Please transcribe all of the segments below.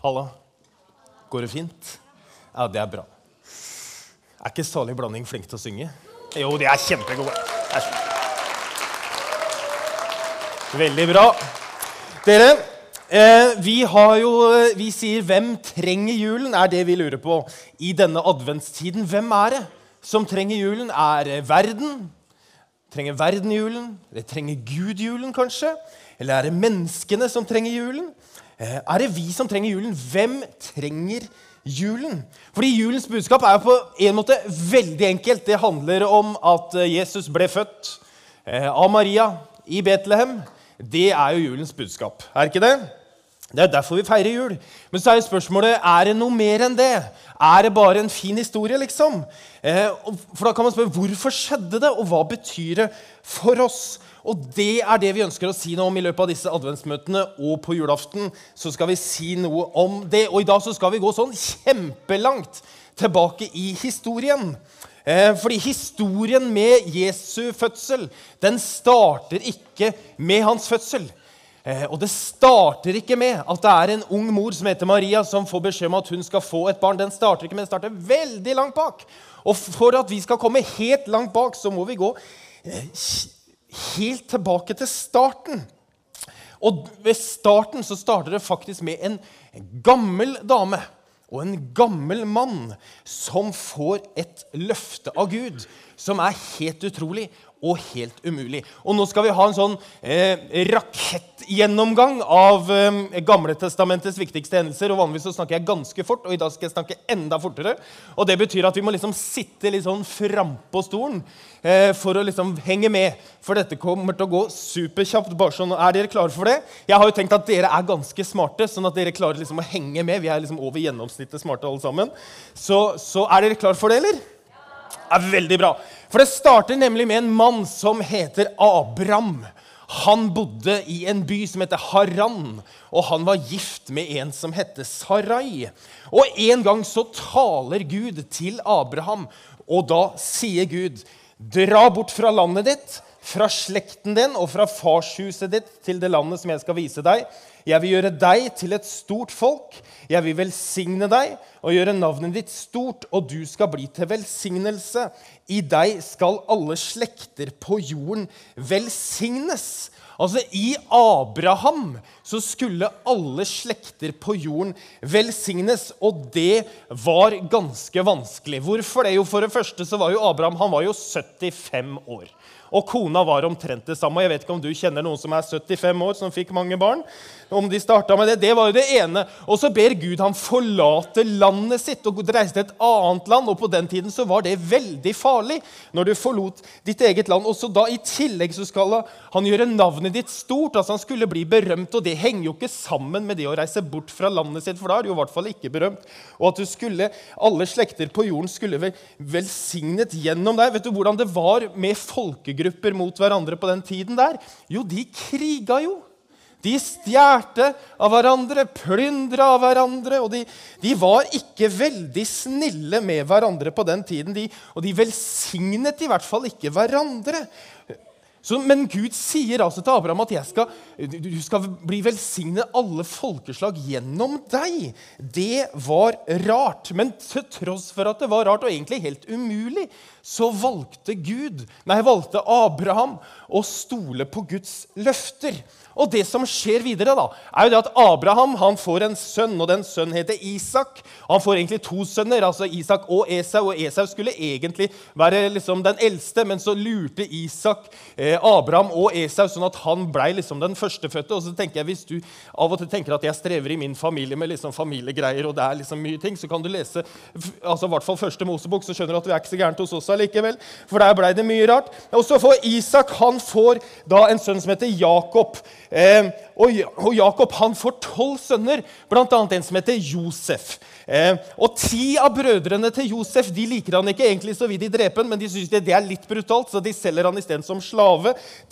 Halla. Går det fint? Ja, det er bra. Er ikke salig blanding flink til å synge? Jo, de er kjempegode. Det Veldig bra. Dere, eh, vi jo Vi sier 'Hvem trenger julen?' er det vi lurer på i denne adventstiden. Hvem er det som trenger julen? Er det verden? Trenger verden julen? Eller trenger Gud julen, kanskje? Eller er det menneskene som trenger julen? Eh, Er det vi som trenger julen? Hvem trenger julen? Fordi julens budskap er jo på en måte veldig enkelt. Det handler om at eh, Jesus ble født eh, av Maria i Betlehem. Det er jo julens budskap, er ikke det? Det er derfor vi feirer jul. Men så er jo spørsmålet er det noe mer enn det. Er det bare en fin historie, liksom? For da kan man spørre hvorfor skjedde det, og hva betyr det for oss? Og det er det vi ønsker å si noe om i løpet av disse adventsmøtene. Og på julaften så skal vi si noe om det. Og i dag så skal vi gå sånn kjempelangt tilbake i historien. Eh, fordi historien med Jesu fødsel, den starter ikke med hans fødsel. Eh, og det starter ikke med at det er en ung mor som heter Maria, som får beskjed om at hun skal få et barn. Den starter ikke med, den starter veldig langt bak. Og for at vi skal komme helt langt bak, så må vi gå eh, helt tilbake til starten. Og ved starten så starter det faktisk med en gammel dame og en gammel mann som får et løfte av Gud som er helt utrolig og helt umulig. Og nå skal vi ha en sånn eh, rakettgjennomgang av eh, Gamletestamentets viktigste hendelser. og Vanligvis så snakker jeg ganske fort, og i dag skal jeg snakke enda fortere. Og Det betyr at vi må liksom sitte litt sånn frampå stolen eh, for å liksom henge med. For dette kommer til å gå superkjapt. bare sånn. Er dere klare for det? Jeg har jo tenkt at dere er ganske smarte, sånn at dere klarer liksom å henge med. Vi er liksom over gjennomsnittet smarte alle sammen. Så, så er dere klare for det, eller? Er veldig bra. For det starter nemlig med en mann som heter Abram. Han bodde i en by som heter Haran, og han var gift med en som heter Sarai. Og En gang så taler Gud til Abraham, og da sier Gud, dra bort fra landet ditt, fra slekten din og fra farshuset ditt til det landet som jeg skal vise deg. Jeg vil gjøre deg til et stort folk. Jeg vil velsigne deg og gjøre navnet ditt stort, og du skal bli til velsignelse. I deg skal alle slekter på jorden velsignes. Altså, I Abraham så skulle alle slekter på jorden velsignes, og det var ganske vanskelig. Hvorfor det? Jo, For det første så var jo Abraham han var jo 75 år. Og kona var omtrent det samme. Jeg vet ikke om du kjenner noen som er 75 år, som fikk mange barn. Om de starta med det. Det var jo det ene. Og så ber Gud ham forlate landet sitt og reise til et annet land. Og på den tiden så var det veldig farlig når du forlot ditt eget land. Og så da i tillegg så skal han gjøre navnet ditt stort. altså Han skulle bli berømt, og det henger jo ikke sammen med det å reise bort fra landet sitt, for da er det jo i hvert fall ikke berømt. Og at du skulle, alle slekter på jorden skulle vel, velsignet gjennom deg. Vet du hvordan det var med folkegrupper mot hverandre på den tiden der? Jo, de kriga jo. De stjerte av hverandre, plyndra av hverandre, og de, de, var ikke veldig snille med hverandre på den tiden. De, og de velsignet i hvert fall ikke hverandre. Så, men Gud sier altså til Abraham at skal, du skal bli velsignet alle folkeslag gjennom deg. Det var rart. Men til tross for at det var rart, og egentlig helt umulig, så valgte Gud, nei, valgte Abraham å stole på Guds løfter. Og det som skjer videre, da, er jo det at Abraham han får en sønn, og den sønnen heter Isak. Han får egentlig to sønner, altså Isak og Esau. Og Esau skulle egentlig være liksom den eldste, men så lurte Isak eh, Abraham og Esau sånn at han ble liksom den førstefødte. Og så tenker jeg, Hvis du av og til tenker at jeg strever i min familie med liksom familiegreier, og det er liksom mye ting, så kan du lese altså i hvert fall første Mosebok, så skjønner du at vi er ikke så gærent hos oss allikevel. For der ble det mye rart. Og så får Isak han får da en sønn som heter Jakob. Eh, og, Jakob han får tolv sønner, bl.a. en som heter Josef. Eh, og Ti av brødrene til Josef de liker han ikke, egentlig så vil de drepe han, men de syns det er litt brutalt, så de selger han isteden som slave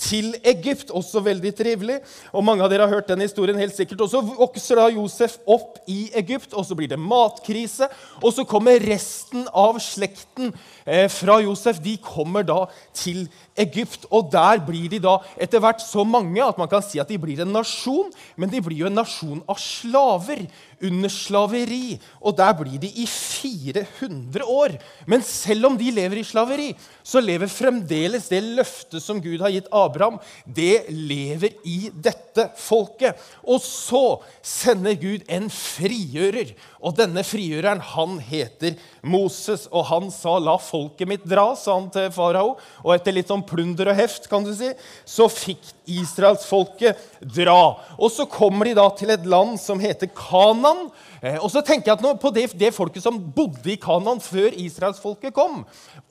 til Egypt. Også veldig trivelig. Og Mange av dere har hørt den historien helt sikkert. Og Så vokser da Josef opp i Egypt, og så blir det matkrise. Og så kommer resten av slekten eh, fra Josef de kommer da til Egypt. Og der blir de da etter hvert så mange at man kan si at de blir en nasjon, men de blir jo en nasjon av slaver under slaveri. Og der blir de i 400 år. Men selv om de lever i slaveri, så lever fremdeles det løftet som Gud har gitt Abraham, det lever i dette folket. Og så sender Gud en frigjører. Og denne frigjøreren, han heter Moses. Og han sa, 'La folket mitt dra', sa han til farao. Og etter litt sånn plunder og heft, kan du si, så fikk israelsfolket dra. Og så kommer de da til et land som heter Kanan. Eh, og så tenker jeg på det, det folket som bodde i Kanan før israelsfolket kom,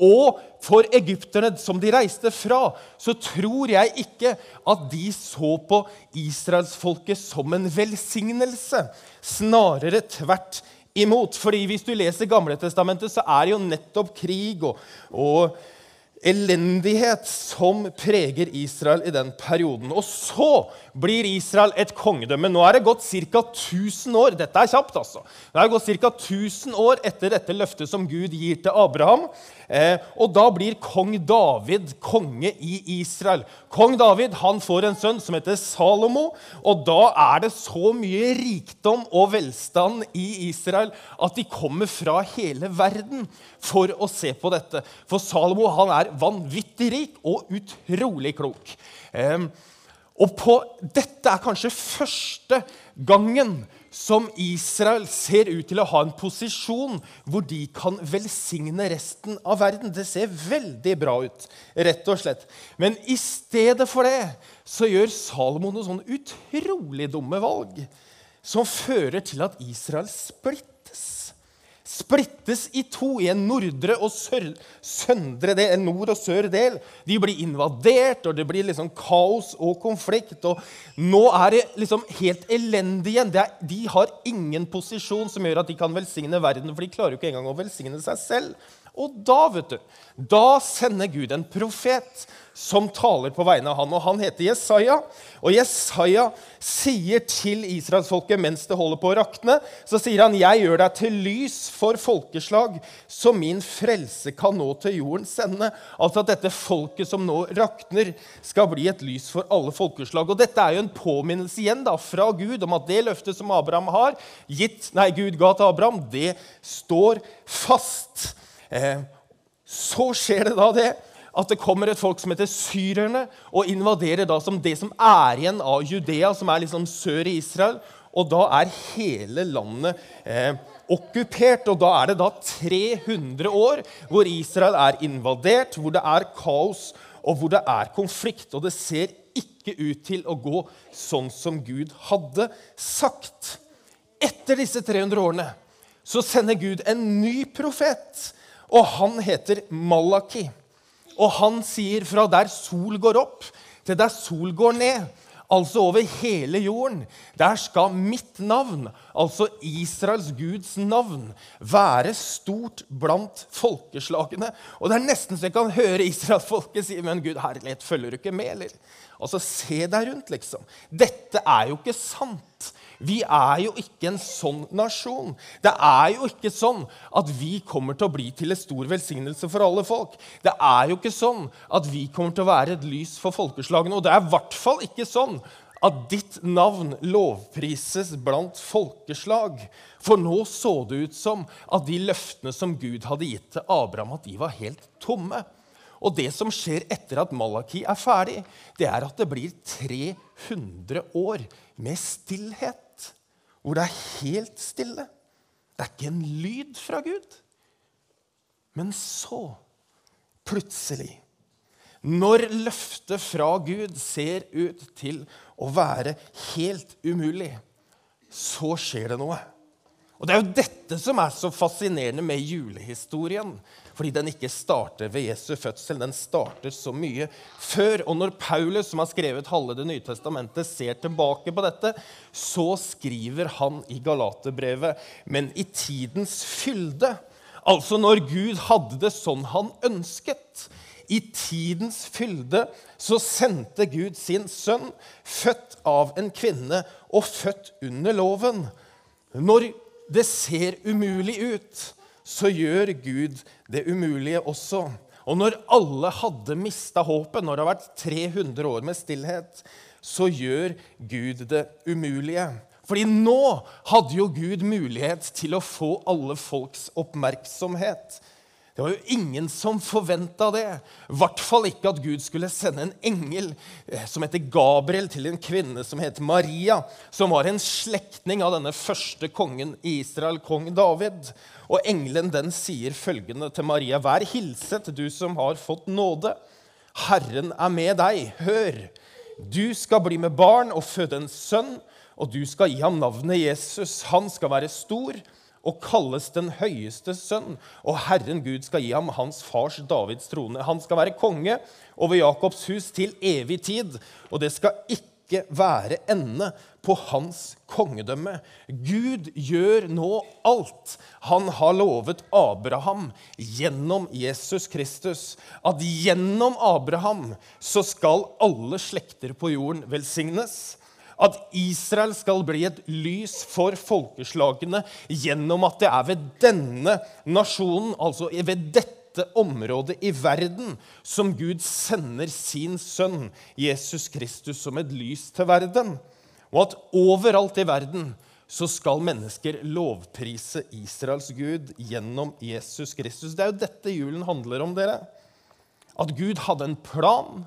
og for egypterne som de reiste fra, så tror jeg ikke at de så på israelsfolket som en velsignelse. Snarere tvert imot. Fordi hvis du leser Gamletestamentet, så er det jo nettopp krig og, og elendighet som preger Israel i den perioden. Og så blir Israel et kongedømme. Nå er det gått ca. 1000 år. Dette er kjapt, altså. Det er gått ca. 1000 år etter dette løftet som Gud gir til Abraham. Eh, og da blir kong David konge i Israel. Kong David han får en sønn som heter Salomo. Og da er det så mye rikdom og velstand i Israel at de kommer fra hele verden for å se på dette. For Salomo han er vanvittig rik og utrolig klok. Og på, dette er kanskje første gangen som Israel ser ut til å ha en posisjon hvor de kan velsigne resten av verden. Det ser veldig bra ut, rett og slett. Men i stedet for det så gjør Salomo noen sånn utrolig dumme valg som fører til at Israel splitter splittes i to i en nordre og sør, søndre del, en nord- og sør-del. De blir invadert, og det blir liksom kaos og konflikt. og Nå er det liksom helt elendig igjen. De har ingen posisjon som gjør at de kan velsigne verden, for de klarer jo ikke engang å velsigne seg selv. Og da vet du, da sender Gud en profet som taler på vegne av han, og Han heter Jesaja. Og Jesaja sier til israelsfolket mens det holder på å rakne, så sier han, 'Jeg gjør deg til lys for folkeslag, så min frelse kan nå til jordens ende.' Altså at dette folket som nå rakner, skal bli et lys for alle folkeslag. Og dette er jo en påminnelse igjen da, fra Gud om at det løftet som Abraham har gitt, nei, Gud ga til Abraham, det står fast. Eh, så skjer det da det at det kommer et folk som heter syrerne, og invaderer da som det som er igjen av Judea, som er liksom sør i Israel. Og da er hele landet eh, okkupert. Og da er det da 300 år hvor Israel er invadert, hvor det er kaos, og hvor det er konflikt. Og det ser ikke ut til å gå sånn som Gud hadde sagt. Etter disse 300 årene så sender Gud en ny profet og han heter Malaki. Og han sier fra der sol går opp, til der sol går ned, altså over hele jorden, der skal mitt navn, altså Israels Guds navn, være stort blant folkeslagene. Og det er nesten så jeg kan høre israelsfolket si Men Gud, herlighet, følger du ikke med, eller? Altså, se deg rundt, liksom. Dette er jo ikke sant. Vi er jo ikke en sånn nasjon. Det er jo ikke sånn at vi kommer til å bli til en stor velsignelse for alle folk. Det er jo ikke sånn at vi kommer til å være et lys for folkeslagene. Og det er i hvert fall ikke sånn at ditt navn lovprises blant folkeslag. For nå så det ut som at de løftene som Gud hadde gitt til Abraham, at de var helt tomme. Og det som skjer etter at Malaki er ferdig, det er at det blir 300 år med stillhet hvor det er helt stille. Det er ikke en lyd fra Gud. Men så, plutselig, når løftet fra Gud ser ut til å være helt umulig, så skjer det noe. Og Det er jo dette som er så fascinerende med julehistorien. Fordi den ikke starter ved Jesu fødsel, den starter så mye før. Og når Paulus, som har skrevet halve Det nye testamentet, ser tilbake på dette, så skriver han i Galaterbrevet Men i tidens fylde, altså når Gud hadde det sånn han ønsket i tidens fylde så sendte Gud sin sønn, født av en kvinne og født under loven. Når det ser umulig ut, så gjør Gud det umulige også. Og når alle hadde mista håpet, når det har vært 300 år med stillhet, så gjør Gud det umulige. Fordi nå hadde jo Gud mulighet til å få alle folks oppmerksomhet. Det var jo ingen som forventa det. I hvert fall ikke at Gud skulle sende en engel eh, som heter Gabriel, til en kvinne som het Maria, som var en slektning av denne første kongen i Israel, kong David. Og engelen den sier følgende til Maria.: Vær hilset, du som har fått nåde. Herren er med deg. Hør, du skal bli med barn og føde en sønn, og du skal gi ham navnet Jesus. Han skal være stor og kalles den høyeste sønn. Og Herren Gud skal gi ham hans fars Davids trone. Han skal være konge over Jakobs hus til evig tid, og det skal ikke være ende på hans kongedømme. Gud gjør nå alt han har lovet Abraham gjennom Jesus Kristus. At gjennom Abraham så skal alle slekter på jorden velsignes at Israel skal bli et lys for folkeslagene gjennom at det er ved denne nasjonen, altså ved dette området i verden, som Gud sender sin sønn Jesus Kristus som et lys til verden. Og at overalt i verden så skal mennesker lovprise Israels Gud gjennom Jesus Kristus. Det er jo dette julen handler om, dere. At Gud hadde en plan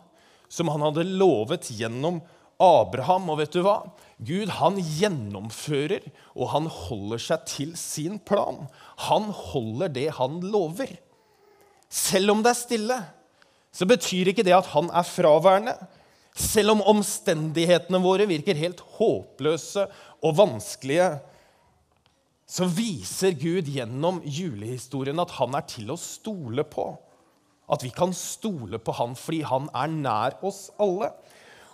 som han hadde lovet gjennom Abraham. Og vet du hva? Gud han gjennomfører, og han holder seg til sin plan. Han holder det han lover. Selv om det er stille, så betyr ikke det at han er fraværende. Selv om omstendighetene våre virker helt håpløse og vanskelige, så viser Gud gjennom julehistorien at han er til å stole på. At vi kan stole på han fordi han er nær oss alle.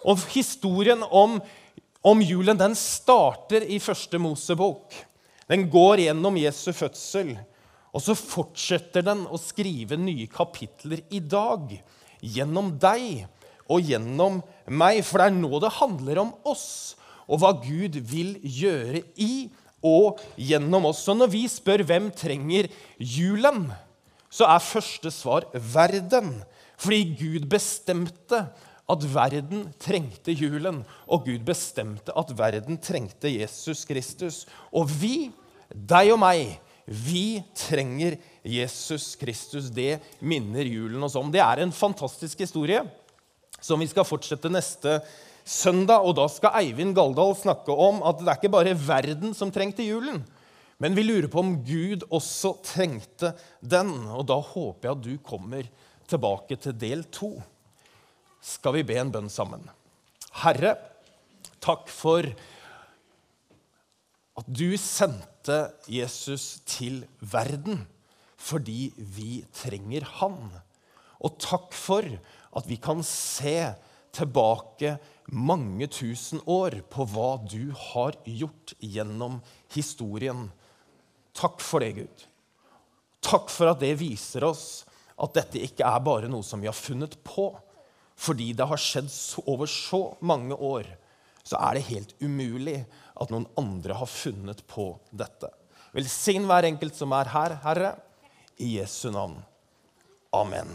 Og historien om, om julen den starter i første Mosebok. Den går gjennom Jesu fødsel. Og så fortsetter den å skrive nye kapitler i dag. Gjennom deg og gjennom meg. For det er nå det handler om oss og hva Gud vil gjøre i og gjennom oss. Så når vi spør hvem trenger julen, så er første svar verden. Fordi Gud bestemte at verden trengte julen, og Gud bestemte at verden trengte Jesus Kristus. Og vi, deg og meg, vi trenger Jesus Kristus. Det minner julen oss om. Det er en fantastisk historie som vi skal fortsette neste søndag. Og da skal Eivind Galdal snakke om at det er ikke bare verden som trengte julen. Men vi lurer på om Gud også trengte den. Og da håper jeg at du kommer tilbake til del to skal vi be en bønn sammen. Herre, takk for at du sendte Jesus til verden fordi vi trenger han. Og takk for at vi kan se tilbake mange tusen år på hva du har gjort gjennom historien. Takk for det, Gud. Takk for at det viser oss at dette ikke er bare noe som vi har funnet på, fordi det har skjedd over så mange år, så er det helt umulig at noen andre har funnet på dette. Velsign hver enkelt som er her, Herre, i Jesu navn. Amen.